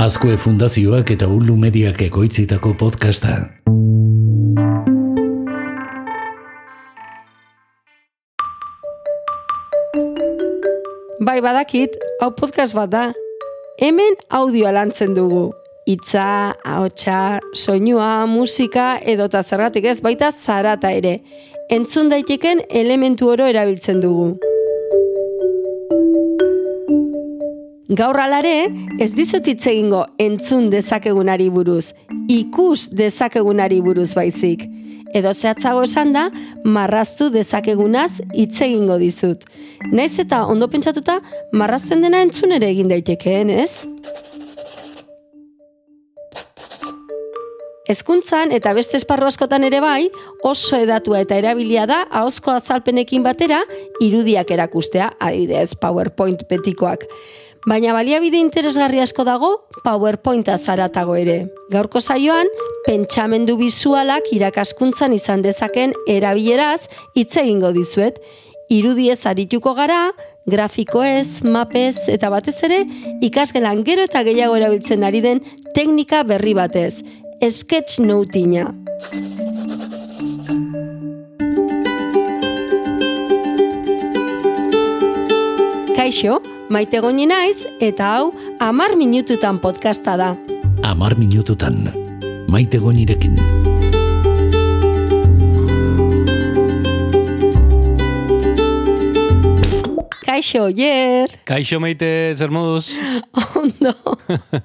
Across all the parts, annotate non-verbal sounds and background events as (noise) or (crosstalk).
Azkue Fundazioak eta Ulu Mediak ekoitzitako podcasta. Bai badakit, hau podcast bat da. Hemen audioa lantzen dugu. Itza, ahotsa, soinua, musika edota zergatik ez baita zarata ere. Entzun daiteken elementu oro erabiltzen dugu. Gaur alare, ez dizut hitz egingo entzun dezakegunari buruz, ikus dezakegunari buruz baizik. Edo zehatzago esan da, marraztu dezakegunaz hitz egingo dizut. Naiz eta ondo pentsatuta, marrazten dena entzun ere egin daitekeen, ez? Hezkuntzan eta beste esparru askotan ere bai, oso edatua eta erabilia da ahozko azalpenekin batera irudiak erakustea, adibidez PowerPoint betikoak. Baina baliabide interesgarri asko dago PowerPointa zaratago ere. Gaurko saioan, pentsamendu bizualak irakaskuntzan izan dezaken erabileraz hitz egingo dizuet. Irudiez arituko gara, grafikoez, mapez eta batez ere ikasgelan gero eta gehiago erabiltzen ari den teknika berri batez, sketch notina. Kaixo, maite goni naiz eta hau amar minututan podcasta da. Amar minututan, maite gonirekin. Kaixo, Oier. Kaixo maite, zer moduz? (laughs) Ondo.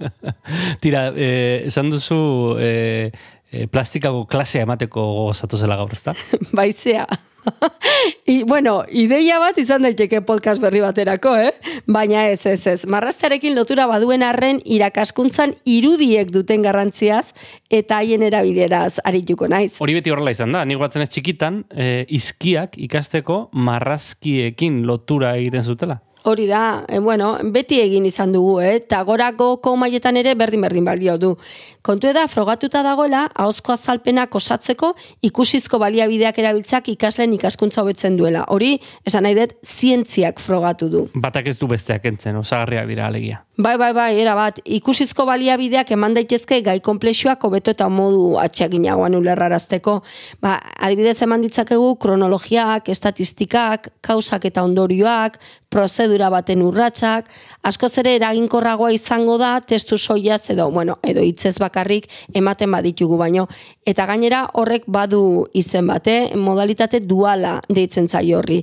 (laughs) Tira, eh, esan duzu eh, eh, plastikako klasea emateko gozatu zela gaur, ezta? (laughs) Baizea. (laughs) I, bueno, ideia bat izan daiteke podcast berri baterako, eh? Baina ez, ez, ez. Marraztarekin lotura baduen arren irakaskuntzan irudiek duten garrantziaz eta haien erabileraz arituko naiz. Hori beti horrela izan da, nik batzen ez txikitan, eh, izkiak ikasteko marrazkiekin lotura egiten zutela. Hori da, e, bueno, beti egin izan dugu, eh? eta gorako komaietan ere berdin-berdin balio du. Kontu da, frogatuta dagoela, ahozko azalpenak osatzeko ikusizko baliabideak erabiltzak ikasleen ikaskuntza hobetzen duela. Hori, esan nahi dut, zientziak frogatu du. Batak ez du besteak entzen, osagarriak dira alegia. Bai, bai, bai, era bat, ikusizko baliabideak eman daitezke gai komplexuak hobeto eta modu atxeginagoan ulerrarazteko. Ba, adibidez eman ditzakegu kronologiak, estatistikak, kausak eta ondorioak, prozedura baten urratsak, askoz ere eraginkorragoa izango da testu soiaz edo, bueno, edo hitzez bakarrik ematen baditugu baino. Eta gainera horrek badu izen bate, modalitate duala deitzen zaio horri.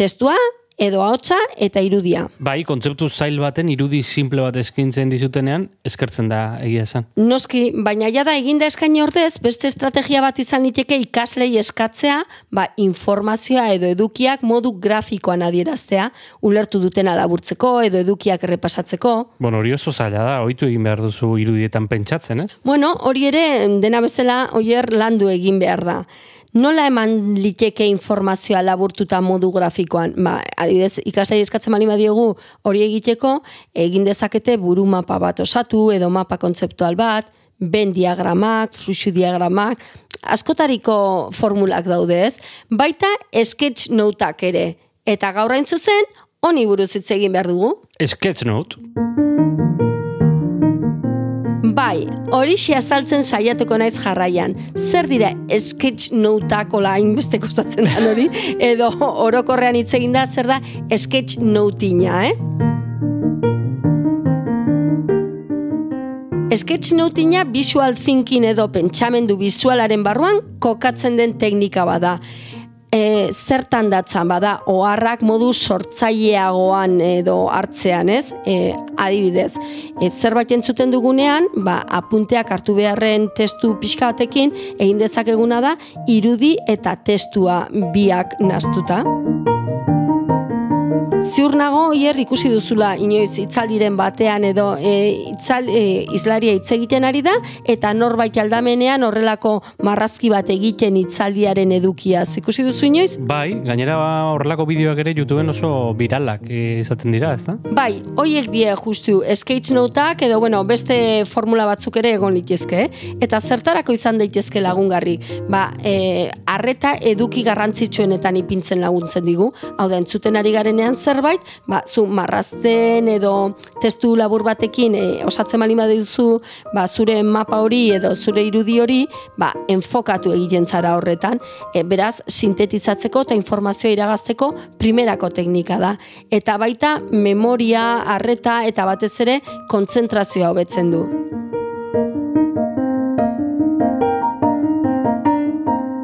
Testua edo ahotsa eta irudia. Bai, kontzeptu zail baten irudi simple bat eskintzen dizutenean, eskertzen da egia esan. Noski, baina ja da eginda eskaini ordez, beste estrategia bat izan liteke ikaslei eskatzea, ba, informazioa edo edukiak modu grafikoan adieraztea, ulertu dutena laburtzeko edo edukiak errepasatzeko. Bueno, hori oso zaila da, ohitu egin behar duzu irudietan pentsatzen, ez? Bueno, hori ere dena bezala oier landu egin behar da. Nola eman liteke informazioa laburtuta modu grafikoan? Ba, adibidez, ikaslei eskatzen bali badiegu hori egiteko, egin dezakete buru mapa bat osatu edo mapa kontzeptual bat, ben diagramak, fluxu diagramak, askotariko formulak daude ez, baita sketch notak ere. Eta gaur hain zuzen, honi buruz hitz egin behar dugu. Sketch note. Bai, hori azaltzen saiatuko naiz jarraian. Zer dira sketch noteak ola hainbeste kostatzen da hori? (laughs) Edo orokorrean hitz egin da zer da sketch notina, eh? Sketch notina visual thinking edo pentsamendu visualaren barruan kokatzen den teknika bada e, zertan datzan bada oharrak modu sortzaileagoan edo hartzean, ez? E, adibidez, e, zerbait entzuten dugunean, ba, apunteak hartu beharren testu pixka batekin, egin dezakeguna da, irudi eta testua biak naztuta. Ziur nago, hier ikusi duzula inoiz itzaldiren batean edo e, itzal, e, izlaria hitz egiten ari da, eta norbait aldamenean horrelako marrazki bat egiten itzaldiaren edukia. Ikusi duzu inoiz? Bai, gainera horrelako bideoak ere YouTubeen oso viralak izaten dira, ezta? Bai, hoiek die justu sketch notak edo bueno, beste formula batzuk ere egon litezke, eh? eta zertarako izan daitezke lagungarri. Ba, e, arreta eduki garrantzitsuenetan ipintzen laguntzen digu. Hau da, entzuten ari garenean zerbait, ba, zu marrazten edo testu labur batekin e, osatzen bali baduzu, ba, zure mapa hori edo zure irudi hori, ba, enfokatu egiten zara horretan, e, beraz, sintetizatzeko eta informazioa iragazteko primerako teknika da. Eta baita, memoria, arreta eta batez ere, kontzentrazioa hobetzen du.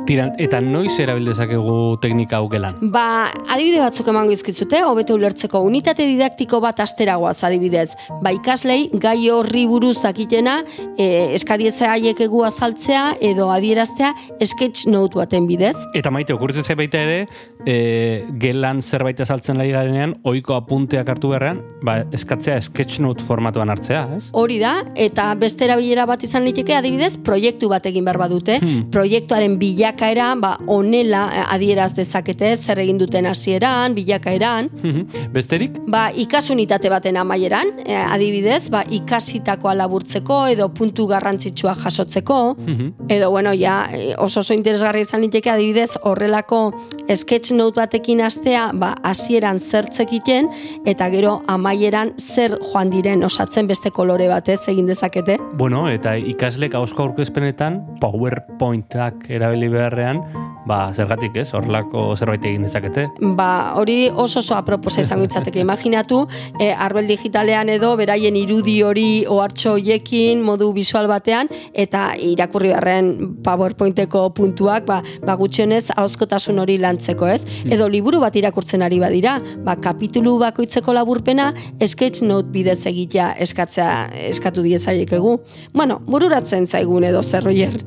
Tira, eta noiz erabildezakegu teknika hau gelan? Ba, adibide batzuk emango izkitzute, hobeto ulertzeko unitate didaktiko bat asteragoaz adibidez. Ba, ikaslei, gai horri buruz dakitena, e, eskadieza haiek egu azaltzea edo adieraztea sketch note baten bidez. Eta maite, okurtzen baita ere, e, gelan zerbait azaltzen lai garenean, oiko apunteak hartu beharrean, ba, eskatzea sketch note formatuan hartzea, ez? Hori da, eta beste erabilera bat izan liteke adibidez, proiektu bat egin behar badute, Hmm. proiektuaren bilakaera, ba, onela eh, adieraz dezakete, zer egin duten hasieran, bilakaeran, Mhm. Besterik? Ba, ikasunitate baten amaieran, eh, adibidez, ba, ikasitakoa laburtzeko edo puntu garrantzitsua jasotzeko, Mhm. edo, bueno, ja, eh, oso oso interesgarri izan liteke adibidez, horrelako sketch note batekin astea, ba, hasieran zertzekiten, eta gero amaieran zer joan diren osatzen beste kolore batez egin dezakete. Bueno, eta ikaslek ahozko aurkezpenetan PowerPointak erabili beharrean, ba, zergatik ez, horrelako zerbait egin dezakete. Ba, hori oso oso aproposa izango itzateke. (laughs) Imaginatu, e, arbel digitalean edo beraien irudi hori ohartxo hoiekin modu visual batean eta irakurri beharren PowerPointeko puntuak ba, ba gutxienez ahozkotasun hori lantzeko, ez? Edo liburu bat irakurtzen ari badira, ba kapitulu bakoitzeko laburpena sketch note bidez egitea eskatzea eskatu diezaiekegu. Bueno, bururatzen zaigun edo zer Roger.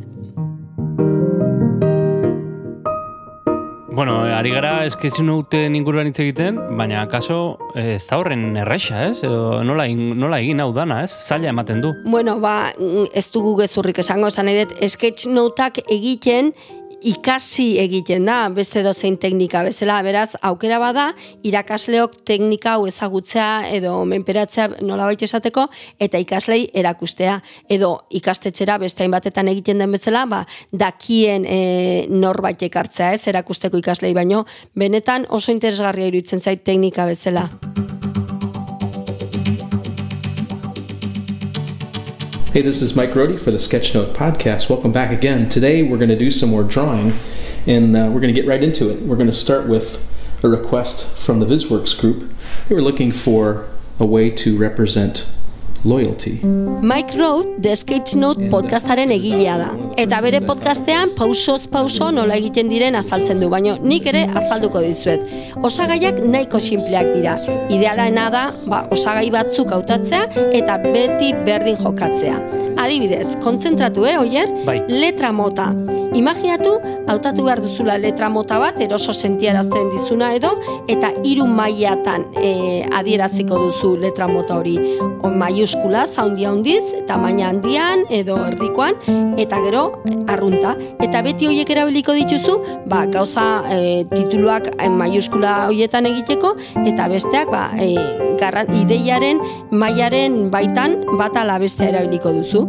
Bueno, ari gara sketch note inguruan hitz egiten, baina kaso eh, ez da horren erresa, ez? Edo nola, nola egin hau dana, ez? Zaila ematen du. Bueno, ba, mm, ez dugu gezurrik esango, esan dut, sketch notak egiten ikasi egiten da, beste dozein teknika bezala, beraz, aukera bada, irakasleok teknika hau ezagutzea edo menperatzea nolabait esateko, eta ikaslei erakustea, edo ikastetxera beste hainbatetan egiten den bezala, ba, dakien e, norbaitek hartzea, ez, erakusteko ikaslei baino, benetan oso interesgarria iruditzen zait teknika bezala. Hey, this is Mike Rohde for the Sketchnote Podcast. Welcome back again. Today we're going to do some more drawing, and uh, we're going to get right into it. We're going to start with a request from the VisWorks group. They were looking for a way to represent loyalty. Mike Road, The Sketch Note podcastaren egilea da. Eta bere podcastean pausoz pauso nola egiten diren azaltzen du, baina nik ere azalduko dizuet. Osagaiak nahiko sinpleak dira. Idealena da, ba, osagai batzuk hautatzea eta beti berdin jokatzea. Adibidez, kontzentratu, eh, oier? Bai. Letra mota. Imaginatu, hautatu behar duzula letra mota bat, eroso sentiarazten dizuna edo, eta hiru mailatan e, adieraziko duzu letra mota hori. O, maiuskula, zaundi handiz, tamaina handian, edo erdikoan, eta gero eh, arrunta. Eta beti horiek erabiliko dituzu, ba, gauza e, tituluak e, maiuskula horietan egiteko, eta besteak, ba, e, garran, ideiaren, mailaren baitan, bata ala bestea erabiliko duzu.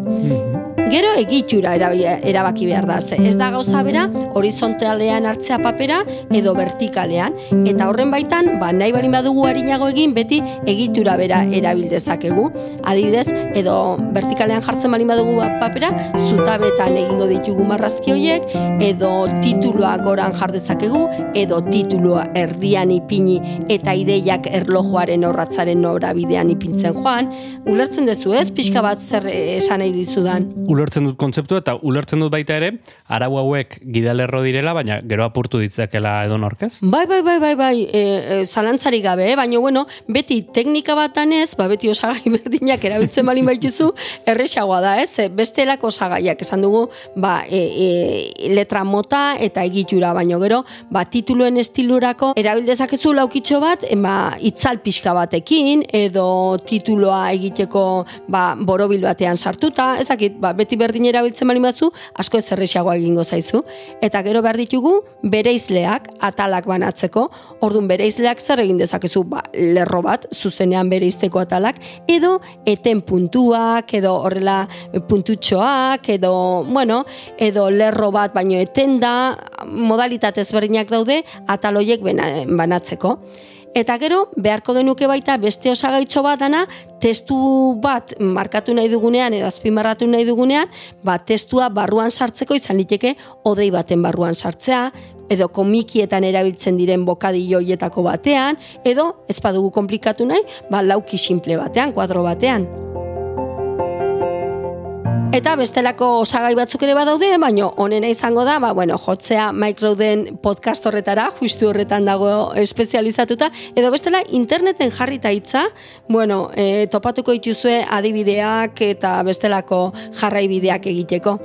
Gero egitura erabaki behar da, ez da gauza bera horizontalean hartzea papera edo vertikalean eta horren baitan ba nahi balin badugu arinago egin beti egitura bera erabil dezakegu. Adibidez, edo vertikalean jartzen balin badugu ba- papera, zutabetan egingo ditugu marrazki horiek edo titulua goran jar dezakegu edo titulua erdian ipini eta ideiak erlojuaren orratzaren norabidean ipintzen joan. Ulertzen duzu, ez? Pixka bat zer eh, esan nahi dizudan. Ulertzen dut kontzeptua eta ulertzen dut baita ere, arau hauek gidalerro direla, baina gero apurtu ditzakela edo norkez. Bai, bai, bai, bai, bai, e, e, zalantzarik gabe, eh? baina bueno, beti teknika bat danez, ba, beti osagai (laughs) berdinak erabiltzen balin baituzu, erresagoa da, ez? Bestelako osagaiak esan dugu, ba, e, e, letra mota eta egitura, baino gero, ba, tituluen estilurako erabil dezakezu laukitxo bat, ba, itzal pixka batekin, edo tituloa egiteko, ba, borobil batean sartuta, ezakit, ba, beti berdin erabiltzen balin bazu, asko ez erresagoa egingo zaizu. Eta gero behar ditugu bereizleak, atalak banatzeko, orduan bereizleak zer egin dezakezu, ba, lerro bat, zuzenean bereizteko atalak, edo eten puntuak, edo horrela puntutxoak, edo, bueno, edo lerro bat baino etenda, modalitate ezberdinak daude, ataloiek banatzeko. Eta gero, beharko genuke baita beste osagaitxo bat dana, testu bat markatu nahi dugunean edo azpimarratu nahi dugunean, ba, testua barruan sartzeko izan liteke odei baten barruan sartzea, edo komikietan erabiltzen diren bokadilloietako batean, edo ez badugu komplikatu nahi, ba, lauki simple batean, kuadro batean. Eta bestelako osagai batzuk ere badaude, baina honena izango da, ba, bueno, jotzea Microden podcast horretara, justu horretan dago espezializatuta, edo bestela interneten jarrita hitza, bueno, e, topatuko ituzue adibideak eta bestelako jarraibideak egiteko.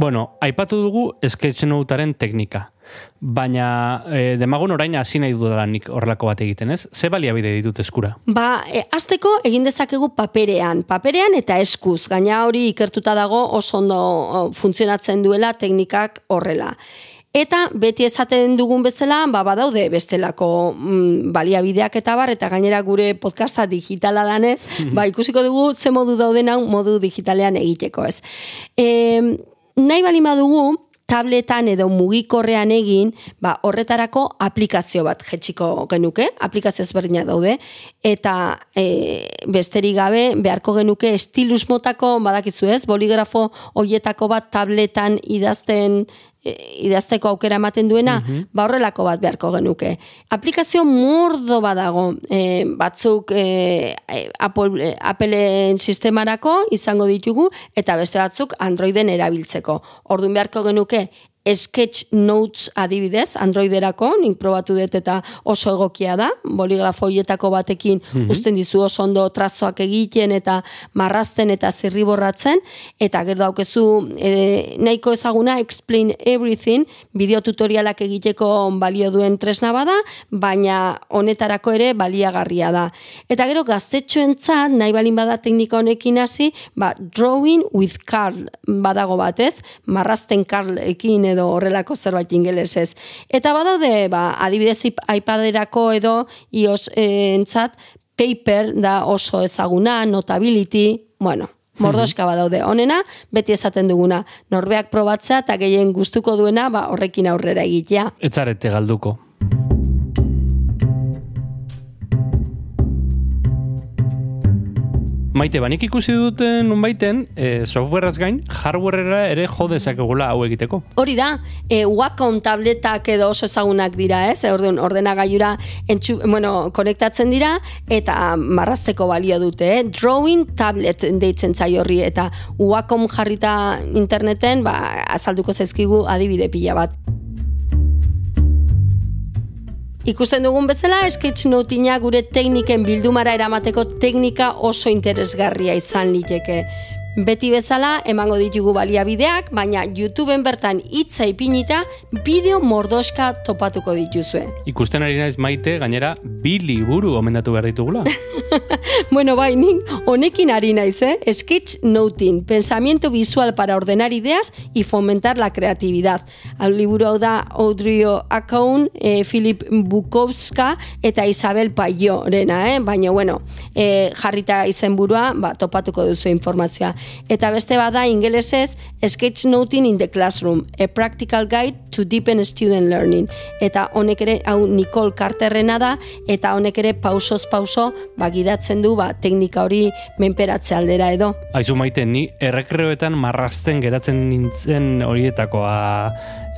Bueno, aipatu dugu sketchnotaren teknika. Baina e, demagun orain hasi nahi nik horrelako bat egiten, ez? Ze baliabide ditut eskura? Ba, e, azteko egin dezakegu paperean. Paperean eta eskuz. Gaina hori ikertuta dago oso ondo funtzionatzen duela teknikak horrela. Eta beti esaten dugun bezala, ba, badaude bestelako mm, baliabideak eta bar, eta gainera gure podcasta digitala danez, ba, ikusiko dugu ze modu dauden hau modu digitalean egiteko, ez. E, nahi bali dugu, tabletan edo mugikorrean egin, ba, horretarako aplikazio bat jetxiko genuke, aplikazio ezberdinak daude, eta e, besterik gabe beharko genuke estilus motako, badakizu ez, boligrafo hoietako bat tabletan idazten idazteko aukera ematen duena, mm ba horrelako bat beharko genuke. Aplikazio mordo badago, e, batzuk e, e Apple, e, Appleen sistemarako izango ditugu, eta beste batzuk Androiden erabiltzeko. Orduan beharko genuke Sketch Notes adibidez, Androiderako, nik probatu dut eta oso egokia da, boligrafoietako batekin mm usten dizu oso ondo trazoak egiten eta marrazten eta zirriborratzen, eta gero daukezu e, nahiko ezaguna Explain Everything, bideotutorialak egiteko balio duen tresna bada, baina honetarako ere baliagarria da. Eta gero gaztetxoentzat, nahi balin bada teknika honekin hasi, ba, Drawing with Carl badago batez, marrazten Carlekin edo horrelako zerbait ingelesez. Eta badaude, ba, adibidez iPaderako edo iOS entzat, paper da oso ezaguna, notability, bueno, mordoska badaude. Honena, beti esaten duguna, norbeak probatzea eta gehien gustuko duena, ba, horrekin aurrera egitea. Etzarete galduko. Maite, banik ikusi duten nunbaiten, e, softwareaz gain, hardwareera ere jo dezakegula hau egiteko. Hori da, e, Wacom tabletak edo oso ezagunak dira, ez? E, orduan, ordenagailura entxu, bueno, konektatzen dira, eta marrazteko balio dute, eh? Drawing tablet deitzen zai horri, eta Wacom jarrita interneten, ba, azalduko zaizkigu adibide pila bat. Ikusten dugun bezala, sketch notina gure tekniken bildumara eramateko teknika oso interesgarria izan liteke. Beti bezala emango ditugu baliabideak, baina YouTubeen bertan hitza ipinita bideo mordoska topatuko dituzue. Ikusten ari naiz maite, gainera, bi liburu gomendatu behar ditugula. (laughs) bueno, bai, nik honekin ari naiz, eh? Sketch Noting, pensamiento visual para ordenar ideas y fomentar la creatividad. Al liburu hau da Audrey Akaun, eh, Philip Bukowska eta Isabel Payo rena, eh? Baina, bueno, eh, jarrita izenburua, ba, topatuko duzu informazioa. Eta beste bada ingelesez Sketchnoting in the Classroom, a practical guide to deepen student learning. Eta honek ere hau Nicole Carterrena da eta honek ere pausoz pauso bagidatzen du ba teknika hori menperatze aldera edo. Aizu maite ni errekreoetan marrasten geratzen nintzen horietakoa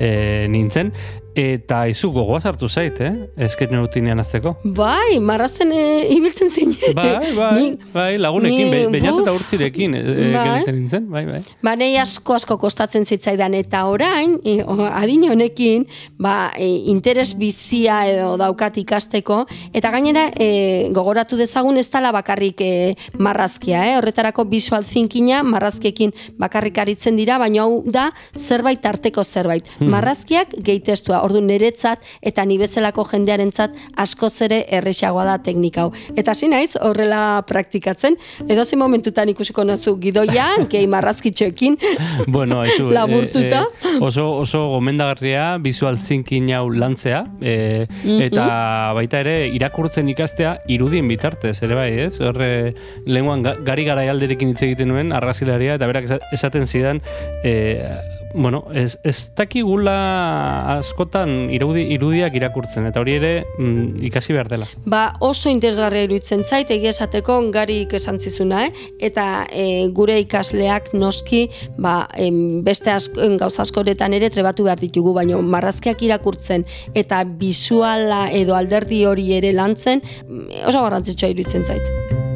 e, nintzen Eta izu gogoa sartu zait, eh? Esket neutinean azteko. Bai, marrazen e, ibiltzen zine. Bai, (laughs) bai, ni, bai, lagunekin, ni, bainat eta urtzirekin e, bai. nintzen, bai, bai. Ba, nahi asko asko kostatzen zitzaidan, eta orain, e, adine honekin, ba, e, interes bizia edo daukat ikasteko, eta gainera, e, gogoratu dezagun ez tala bakarrik e, marrazkia, eh? Horretarako visual thinkina marrazkiekin bakarrik aritzen dira, baina hau da zerbait arteko zerbait. Hmm. Marrazkiak gehitestua ordu niretzat eta ni bezalako jendearentzat askoz ere erresagoa da teknika hau. Eta hasi naiz horrela praktikatzen, edo ze momentutan ikusiko nazu gidoia, gehi (laughs) marrazkitxoekin, bueno, aizu, (laughs) laburtuta. E, oso, oso gomendagarria visual thinking hau lantzea, e, eta baita ere irakurtzen ikastea irudien bitartez, ere bai, ez? Horre, lehenguan gari gara alderekin hitz egiten nuen, arrazilaria, eta berak esaten zidan, e, bueno, ez, ez dakigula askotan irudi, irudiak irakurtzen, eta hori ere mm, ikasi behar dela. Ba, oso interesgarria iruditzen zait, egia esateko garik esan zizuna, eh? eta e, gure ikasleak noski ba, em, beste asko, gauza askoretan ere trebatu behar ditugu, baina marrazkiak irakurtzen eta bisuala edo alderdi hori ere lantzen, mm, oso garrantzitsua iruditzen zait.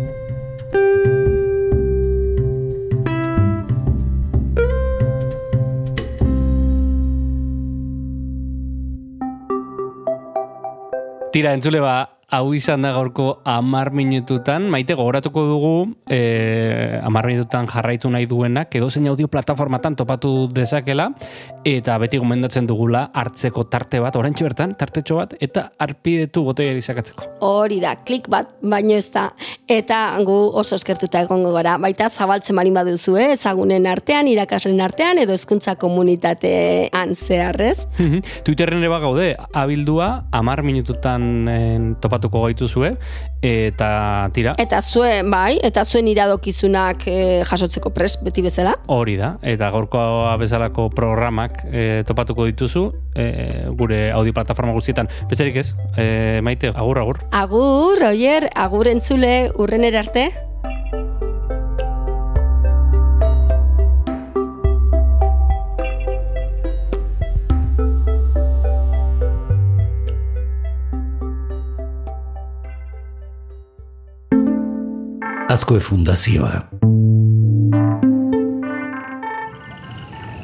Tira, entzule ba, hau izan da gaurko amar minututan, maite gogoratuko dugu e, amar minututan jarraitu nahi duenak, edo zein audio plataformatan topatu dezakela, eta beti gomendatzen dugula hartzeko tarte bat, orantxe bertan, tartetxo bat, eta arpidetu botoia izakatzeko. Hori da, klik bat, baino ez da, eta gu oso eskertuta egongo gara, baita zabaltzen marin baduzu, eh? ezagunen artean, irakaslen artean, edo hezkuntza komunitatean zeharrez. Twitterren ere gaude, abildua amar minututan en, topatuko gaituzue eta tira. Eta zuen, bai, eta zuen iradokizunak e, jasotzeko pres beti bezala. Hori da, eta gaurko bezalako programak e, topatuko dituzu e, gure audio plataforma guztietan. Bezerik ez, e, maite, agur, agur. Agur, oier, agur entzule, urren arte. Vasco de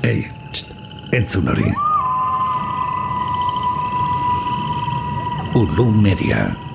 Ey, entzun hori. Ulu Media.